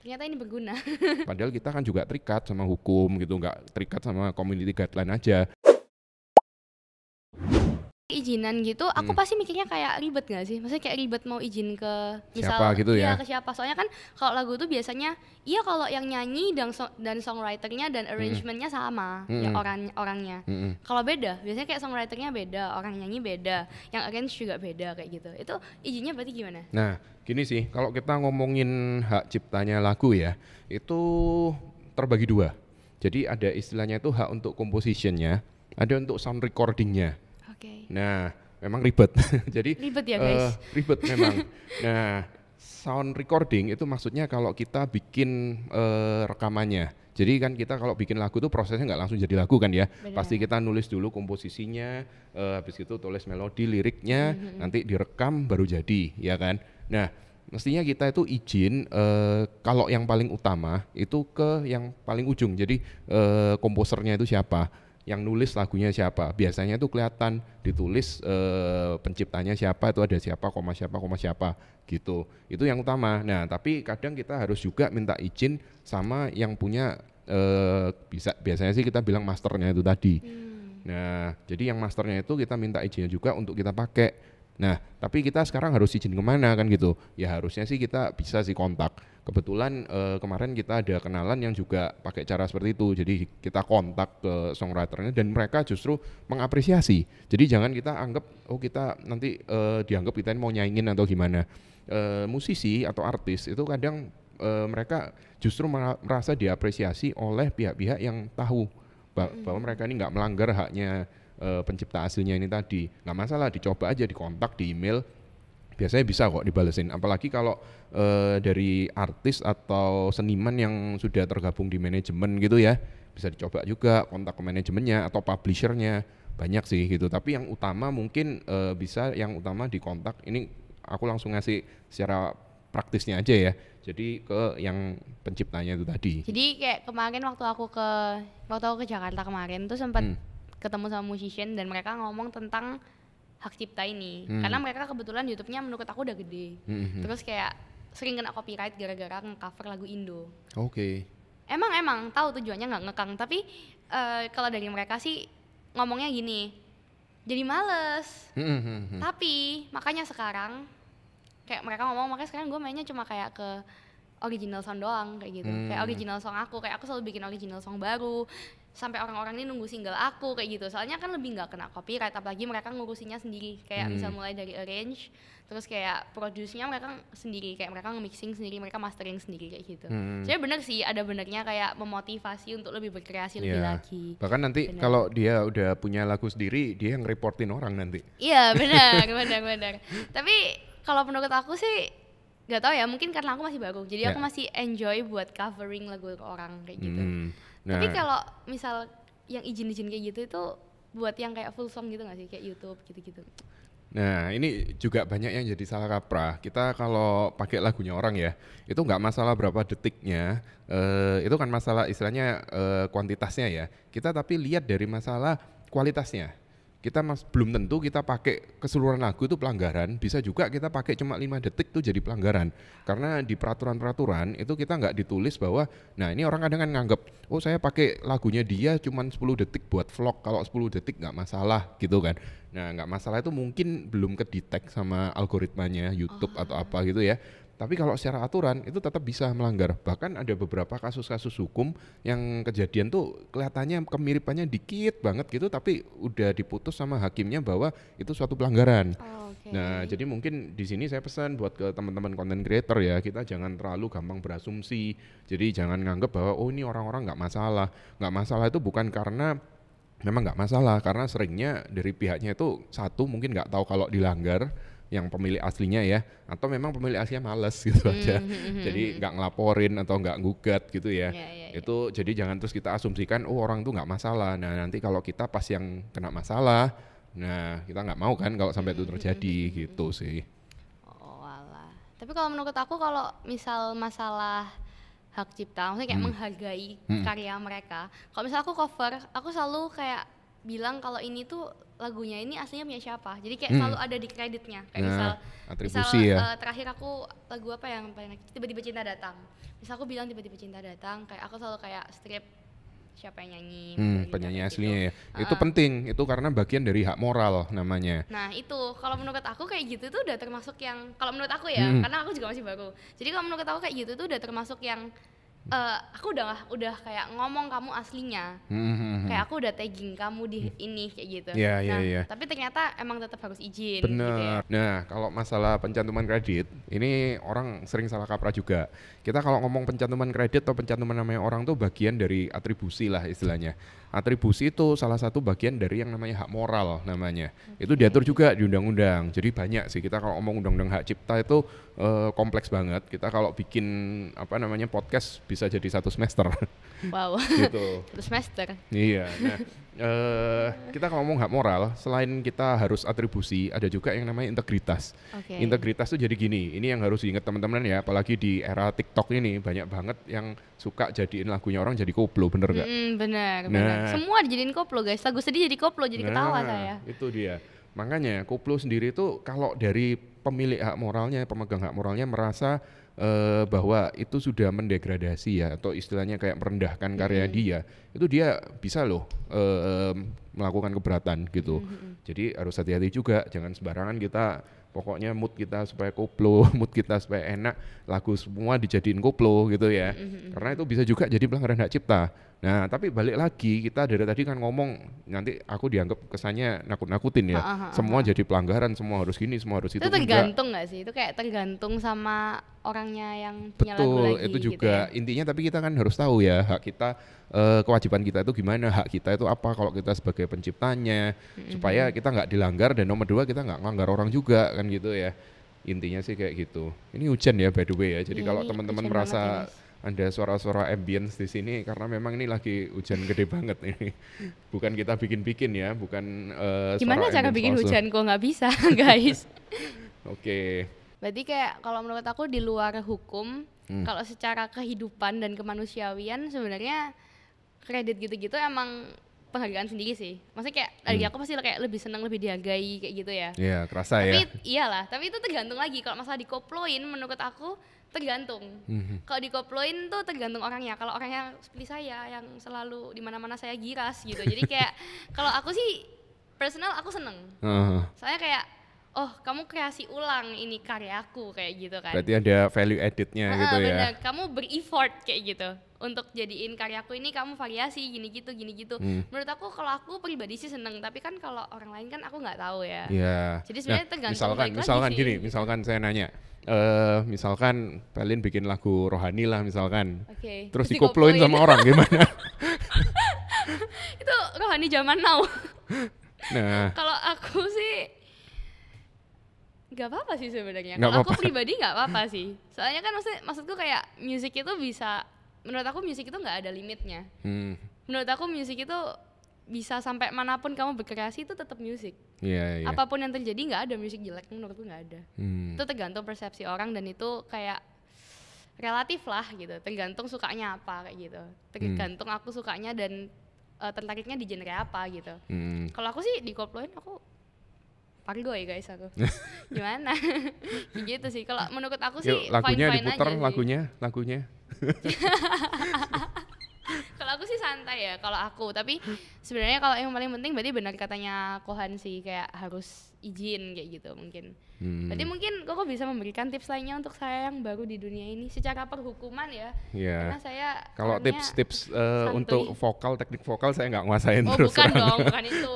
ternyata ini berguna. Padahal kita kan juga terikat sama hukum gitu, nggak terikat sama community guideline aja. Izinan gitu, aku Hmm. pasti mikirnya kayak ribet gak sih? Maksudnya kayak ribet mau izin ke misal Siapa gitu iya, ya? ke siapa? Soalnya kan kalau lagu tuh biasanya iya kalau yang nyanyi dan so- dan songwriternya dan arrangementnya sama ya Hmm. orang orangnya. Mm-mm. Kalau beda, biasanya kayak songwriternya beda, orang nyanyi beda, yang arrange juga beda kayak gitu. Itu izinnya berarti gimana? Nah, gini sih, kalau kita ngomongin hak ciptanya lagu ya, itu terbagi dua. Jadi ada istilahnya itu hak untuk compositionnya, ada untuk sound recordingnya. Oke. Nah, memang ribet. Jadi Ribet ya eh, guys. ribet memang. nah, sound recording itu maksudnya kalau kita bikin eh, rekamannya. Jadi kan kita kalau bikin lagu tuh prosesnya nggak langsung jadi lagu kan ya. Benar. Pasti kita nulis dulu komposisinya, eh, habis itu tulis melodi, liriknya, nanti direkam baru jadi, ya kan. Nah, mestinya kita itu izin eh, kalau yang paling utama itu ke yang paling ujung. Jadi eh, komposernya itu siapa? Yang nulis lagunya siapa. Biasanya itu kelihatan ditulis eh, penciptanya siapa itu ada siapa koma siapa koma siapa gitu. Itu yang utama. Nah tapi kadang kita harus juga minta izin sama yang punya eh, bisa biasanya sih kita bilang masternya itu tadi. Hmm. nah jadi yang masternya itu kita minta izinnya juga untuk kita pakai nah tapi kita sekarang harus izin ke mana kan gitu? Ya harusnya sih kita bisa sih kontak. Kebetulan eh, kemarin kita ada kenalan yang juga pakai cara seperti itu. Jadi kita kontak ke songwriternya dan mereka justru mengapresiasi. Jadi jangan kita anggap oh kita nanti eh, dianggap kita ini mau nyaingin atau gimana. Eh, musisi atau artis itu kadang eh, mereka justru mera- merasa diapresiasi oleh pihak-pihak yang tahu ba- bahwa mereka ini nggak melanggar haknya eh, pencipta aslinya ini tadi. Nggak masalah dicoba aja dikontak di email biasanya bisa kok dibalesin. Apalagi kalau eh, dari artis atau seniman yang sudah tergabung di manajemen gitu ya bisa dicoba juga kontak ke manajemennya atau publishernya. Banyak sih gitu. Tapi yang utama mungkin eh, bisa yang utama dikontak ini aku langsung ngasih secara praktisnya aja ya. Jadi ke yang penciptanya itu tadi. Jadi kayak kemarin waktu aku ke waktu aku ke Jakarta kemarin tuh sempat Hmm. Ketemu sama musician dan mereka ngomong tentang hak cipta ini. Hmm. Karena mereka kebetulan YouTube-nya menurut aku udah gede. Mhm. Terus kayak sering kena copyright gara-gara nge-cover lagu Indo. oke Emang emang tahu tujuannya nggak ngekang, tapi eh, kalau dari mereka sih ngomongnya gini. Jadi males. Mhm. Tapi makanya sekarang kayak mereka ngomong makanya sekarang gue mainnya cuma kayak ke original song doang kayak gitu. Kayak Hmm. original song aku, kayak aku selalu bikin original song baru. Sampai orang-orang ini nunggu single aku kayak gitu. Soalnya kan lebih nggak kena copyright apalagi mereka ngurusinnya sendiri. Kayak Hmm. bisa mulai dari arrange terus kayak produce-nya mereka sendiri, kayak mereka nge-mixing sendiri, mereka mastering sendiri kayak gitu. Hmm. Jadi bener sih ada benernya kayak memotivasi untuk lebih berkreasi lebih Iya. lagi. Bahkan nanti kalau dia udah punya lagu sendiri, dia yang reportin orang nanti. Iya benar benar benar. Tapi kalau menurut aku sih nggak tahu ya mungkin karena aku masih baru jadi aku Ya. masih enjoy buat covering lagu orang kayak gitu. Hmm. Nah, Tapi kalau misal yang izin-izin kayak gitu itu buat yang kayak full song gitu gak sih kayak YouTube gitu-gitu. nah ini juga banyak yang jadi salah kaprah. Kita kalau pakai lagunya orang ya, itu nggak masalah berapa detiknya, eh, itu kan masalah istilahnya eh, kuantitasnya ya. Kita tapi lihat dari masalah kualitasnya. Kita mas belum tentu kita pakai keseluruhan lagu itu pelanggaran, bisa juga kita pakai cuma 5 detik itu jadi pelanggaran. Karena di peraturan-peraturan itu kita nggak ditulis bahwa, nah ini orang kadang kan nganggep, oh saya pakai lagunya dia cuma 10 detik buat vlog, kalau 10 detik nggak masalah gitu kan. Nah nggak masalah itu mungkin belum kedetek sama algoritmanya YouTube atau apa gitu ya. Tapi kalau secara aturan itu tetap bisa melanggar. Bahkan ada beberapa kasus-kasus hukum yang kejadian tuh kelihatannya kemiripannya dikit banget gitu, tapi udah diputus sama hakimnya bahwa itu suatu pelanggaran. Oh, Oke. Nah, jadi mungkin di sini saya pesan buat ke teman-teman content creator ya, kita jangan terlalu gampang berasumsi. Jadi jangan nganggap bahwa oh ini orang-orang nggak masalah. Nggak masalah itu bukan karena memang nggak masalah, karena seringnya dari pihaknya itu satu mungkin nggak tahu kalau dilanggar yang pemilik aslinya ya, atau memang pemilik aslinya males gitu aja. Jadi nggak ngelaporin atau nggak gugat gitu ya. Iya, iya, iya. Itu jadi jangan terus kita asumsikan oh orang tuh nggak masalah. Nah nanti kalau kita pas yang kena masalah, nah kita nggak mau kan kalau sampai itu terjadi gitu sih. Oh alah. Tapi kalau menurut aku kalau misal masalah hak cipta, maksudnya kayak Hmm. menghargai Hmm. karya mereka. Kalau misal aku cover, aku selalu kayak bilang kalau ini tuh lagunya ini aslinya punya siapa. Jadi kayak Hmm. selalu ada di kreditnya. Kayak Nah, misal atribusi misal, ya. eh, terakhir aku lagu apa yang paling tiba-tiba cinta datang. Misal aku bilang tiba-tiba cinta datang, kayak aku selalu kayak strip siapa yang nyanyi. Hmm, gitu, penyanyi aslinya gitu. ya. Itu penting, itu karena bagian dari hak moral namanya. Nah itu kalau menurut aku kayak gitu tuh udah termasuk yang kalau menurut aku ya Hmm. karena aku juga masih baru. Jadi kalau menurut aku kayak gitu tuh udah termasuk yang eh, aku udah udah kayak ngomong kamu aslinya. Hmm, hmm, hmm. Kayak aku udah tagging kamu di ini kayak gitu. Iya, iya, nah, iya. Tapi ternyata emang tetap harus izin gitu Bener. ya. Nah, kalau masalah pencantuman kredit, ini orang sering salah kaprah juga. Kita kalau ngomong pencantuman kredit atau pencantuman namanya orang tuh bagian dari atribusi lah istilahnya. Atribusi itu salah satu bagian dari yang namanya hak moral namanya. Itu diatur juga di undang-undang. Jadi banyak sih kita kalau ngomong undang-undang hak cipta itu eh, kompleks banget. Kita kalau bikin apa namanya podcast bisa jadi satu semester Wow. gitu. Satu semester. Iya. Nah, eh, kita kalau ngomong hak moral, selain kita harus atribusi, ada juga yang namanya integritas. Oke. Integritas tuh jadi gini, ini yang harus diingat teman-teman ya, apalagi di era TikTok ini banyak banget yang suka jadiin lagunya orang jadi koplo, bener gak? Mm, benar, Nah. benar. Semua dijadiin koplo guys. Lagu sedih jadi koplo, jadi ketawa Nah, saya. Itu dia. Makanya koplo sendiri itu kalau dari pemilik hak moralnya, pemegang hak moralnya merasa eh, bahwa itu sudah mendegradasi ya atau istilahnya kayak merendahkan karya dia, itu dia bisa loh eh, melakukan keberatan gitu. Jadi harus hati-hati juga, jangan sembarangan kita pokoknya mood kita supaya koplo, mood kita supaya enak, lagu semua dijadiin koplo gitu ya. Karena itu bisa juga jadi pelanggaran hak cipta. Nah, tapi balik lagi kita dari tadi kan ngomong nanti aku dianggap kesannya nakut-nakutin ya. Ha, ha, ha, semua jadi pelanggaran, semua harus gini, semua harus itu. Itu tergantung nggak sih? Itu kayak tergantung sama orangnya yang punya lagu Betul, lagi itu gitu juga ya. intinya tapi kita kan harus tahu ya hak kita eh, kewajiban kita itu gimana, hak kita itu apa kalau kita sebagai penciptanya supaya kita nggak dilanggar dan nomor dua kita nggak ngelanggar orang juga kan gitu ya. Intinya sih kayak gitu. Ini hujan ya by the way ya. Jadi Iya, kalau teman-teman hujan banget merasa ya. Ada suara-suara ambience di sini karena memang ini lagi hujan gede banget ini. Bukan kita bikin-bikin ya, bukan eh, Gimana cara bikin palsu. hujan kok nggak bisa, guys? Oke. Berarti kayak kalau menurut aku di luar hukum, Hmm. kalau secara kehidupan dan kemanusiawian sebenarnya kredit gitu-gitu emang penghargaan sendiri sih. Maksudnya kayak dari aku pasti kayak lebih senang lebih dihargai kayak gitu ya. Ya, kerasa tapi ya. iyalah, tapi itu tergantung lagi. Kalau masalah dikoploin menurut aku tergantung. Mhm. Kalau dikoploin tuh tergantung orangnya. Kalau orangnya seperti saya yang selalu di mana-mana saya giras gitu. Jadi kayak kalau aku sih personal aku seneng. Heeh. Saya kayak oh kamu kreasi ulang ini karyaku kayak gitu kan. Berarti ada value added-nya Ah, gitu ya. bener. Kamu ber-effort kayak gitu untuk jadiin karyaku ini kamu variasi gini gitu gini gitu. Hmm. Menurut aku kalau aku pribadi sih seneng, tapi kan kalau orang lain kan aku nggak tahu ya. Iya. Jadi sebenarnya tergantung misalkan, misalkan sih. gini, misalkan saya nanya, eh misalkan Pelin bikin lagu rohani lah misalkan, Oke. terus dikoploin sama orang gimana? itu rohani zaman now. nah, kalau aku sih nggak apa-apa sih sebenarnya. Kalau aku pribadi nggak apa-apa sih. Soalnya kan maksud maksudku kayak musik itu bisa menurut aku musik itu nggak ada limitnya. hmm, Menurut aku musik itu bisa sampai mana pun kamu berkreasi itu tetap musik. iya iya. Apa pun yang terjadi nggak ada musik jelek menurutku nggak ada. Hmm, Itu tergantung persepsi orang dan itu kayak relatif lah gitu. Tergantung sukanya apa kayak gitu. Tergantung aku sukanya dan eh, tertariknya di genre apa gitu. hmm. Kalau aku sih di koploin aku pargoy guys aku. Gimana? Gitu sih. Kalau menurut aku sih Yuk lagunya fine-fine diputar aja sih. lagunya, lagunya. Kalau aku sih santai ya kalau aku, tapi sebenarnya kalau yang paling penting berarti benar katanya Kohan sih kayak harus izin kayak gitu mungkin. Hmm, Berarti mungkin Koko bisa memberikan tips lainnya untuk saya yang baru di dunia ini secara perhukuman ya. Iya. Karena saya Kalau tips-tips eh, santuy. untuk vokal, teknik vokal saya nggak nguasain Oh terus bukan terang. dong, bukan itu.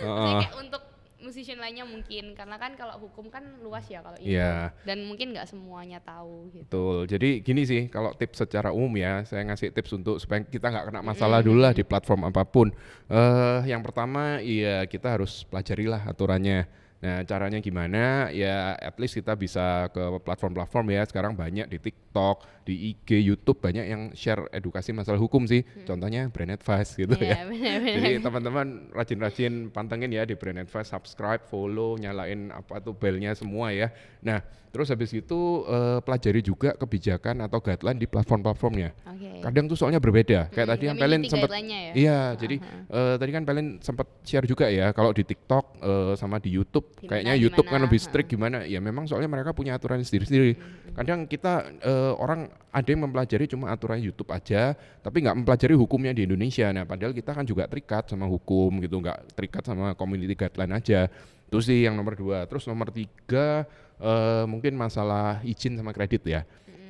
Heeh. kayak untuk musician lainnya mungkin karena kan kalau hukum kan luas ya kalau itu Iya. dan mungkin nggak semuanya tahu gitu. Betul. Jadi gini sih, kalau tips secara umum ya, saya ngasih tips untuk supaya kita nggak kena masalah dulu lah di platform apa pun. Eh, yang pertama, iya kita harus pelajarilah aturannya. Nah, caranya gimana? Ya, at least kita bisa ke platform-platform ya. Sekarang banyak di TikTok, di IG, YouTube banyak yang share edukasi masalah hukum sih. Contohnya Brand Advice gitu Iya, ya. benar-benar. Jadi teman-teman rajin-rajin pantengin ya di Brand Advice, subscribe, follow, nyalain apa tuh belnya semua ya. Nah, terus habis itu eh, pelajari juga kebijakan atau guideline di platform-platformnya. Oke. Kadang tuh soalnya berbeda. Kayak Mm, tadi yang Pelin sempat ya? Iya, jadi eh, tadi kan Pelin sempat share juga ya kalau di TikTok eh, sama di YouTube Gimana, kayaknya YouTube kan gimana, lebih ha. strict gimana? Ya memang soalnya mereka punya aturan sendiri-sendiri. Kadang kita eh, orang ada yang mempelajari cuma aturan YouTube aja, tapi nggak mempelajari hukumnya di Indonesia. Nah, padahal kita kan juga terikat sama hukum gitu, nggak terikat sama community guideline aja. Itu sih yang nomor dua. Terus nomor tiga eh, mungkin masalah izin sama kredit ya.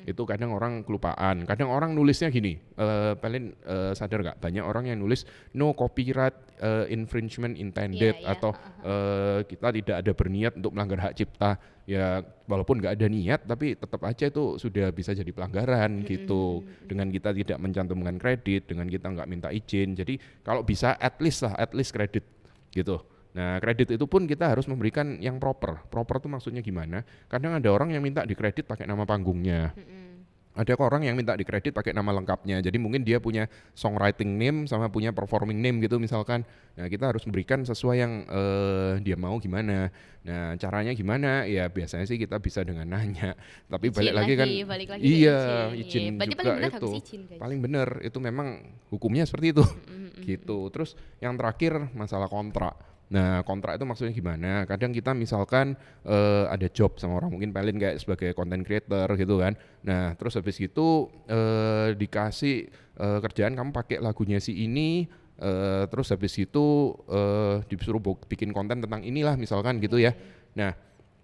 Itu kadang orang kelupaan. Kadang orang nulisnya gini, eh Pelin eh, sadar nggak? Banyak orang yang nulis no copyright eh, infringement intended Iya, iya, atau eh, kita tidak ada berniat untuk melanggar hak cipta. Ya walaupun nggak ada niat, tapi tetap aja itu sudah bisa jadi pelanggaran gitu. Dengan kita tidak mencantumkan kredit, dengan kita nggak minta izin. Jadi kalau bisa at least lah, at least kredit gitu. Nah, kredit itu pun kita harus memberikan yang proper. Proper itu maksudnya gimana? Kadang ada orang yang minta dikredit pakai nama panggungnya. Ada kok orang yang minta dikredit pakai nama lengkapnya. Jadi mungkin dia punya songwriting name sama punya performing name gitu misalkan. Nah, kita harus memberikan sesuai yang eh, dia mau gimana. Nah, caranya gimana? Ya biasanya sih kita bisa dengan nanya. Tapi Izin balik lagi kan lagi, balik lagi iya, izin. izin Iya, berarti juga paling itu. izin, guys. Paling benar itu memang hukumnya seperti itu. gitu. Terus yang terakhir masalah kontrak. Nah, kontrak itu maksudnya gimana? Kadang kita misalkan eh, ada job sama orang mungkin Pelin kayak sebagai content creator gitu kan. Nah, terus habis itu eh, dikasih eh, kerjaan kamu pakai lagunya si ini eh, terus habis itu eh, disuruh bikin konten tentang inilah misalkan gitu ya. Nah,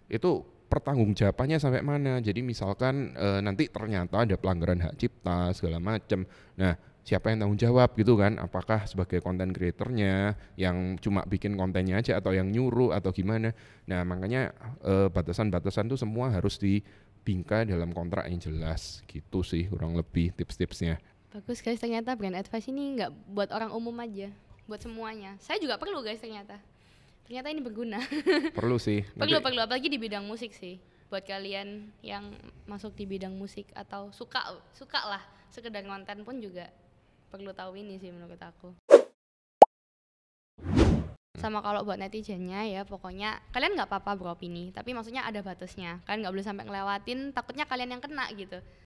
itu pertanggungjawabannya sampai mana? Jadi misalkan eh, nanti ternyata ada pelanggaran hak cipta segala macam. Nah, siapa yang tanggung jawab gitu kan? Apakah sebagai konten kreatornya yang cuma bikin kontennya aja atau yang nyuruh atau gimana? Nah, makanya eh, batasan-batasan itu semua harus dibingkai dalam kontrak yang jelas gitu sih kurang lebih tips-tipsnya. Bagus guys, ternyata brand advice ini nggak buat orang umum aja, buat semuanya. Saya juga perlu guys ternyata. Ternyata ini berguna. Perlu sih. perlu Nanti- perlu apalagi di bidang musik sih. Buat kalian yang masuk di bidang musik atau suka suka lah sekedar konten pun juga perlu tahu ini sih menurut aku. Sama kalau buat netizennya ya pokoknya kalian nggak apa-apa beropini, tapi maksudnya ada batasnya. Kalian nggak boleh sampai ngelewatin, takutnya kalian yang kena gitu.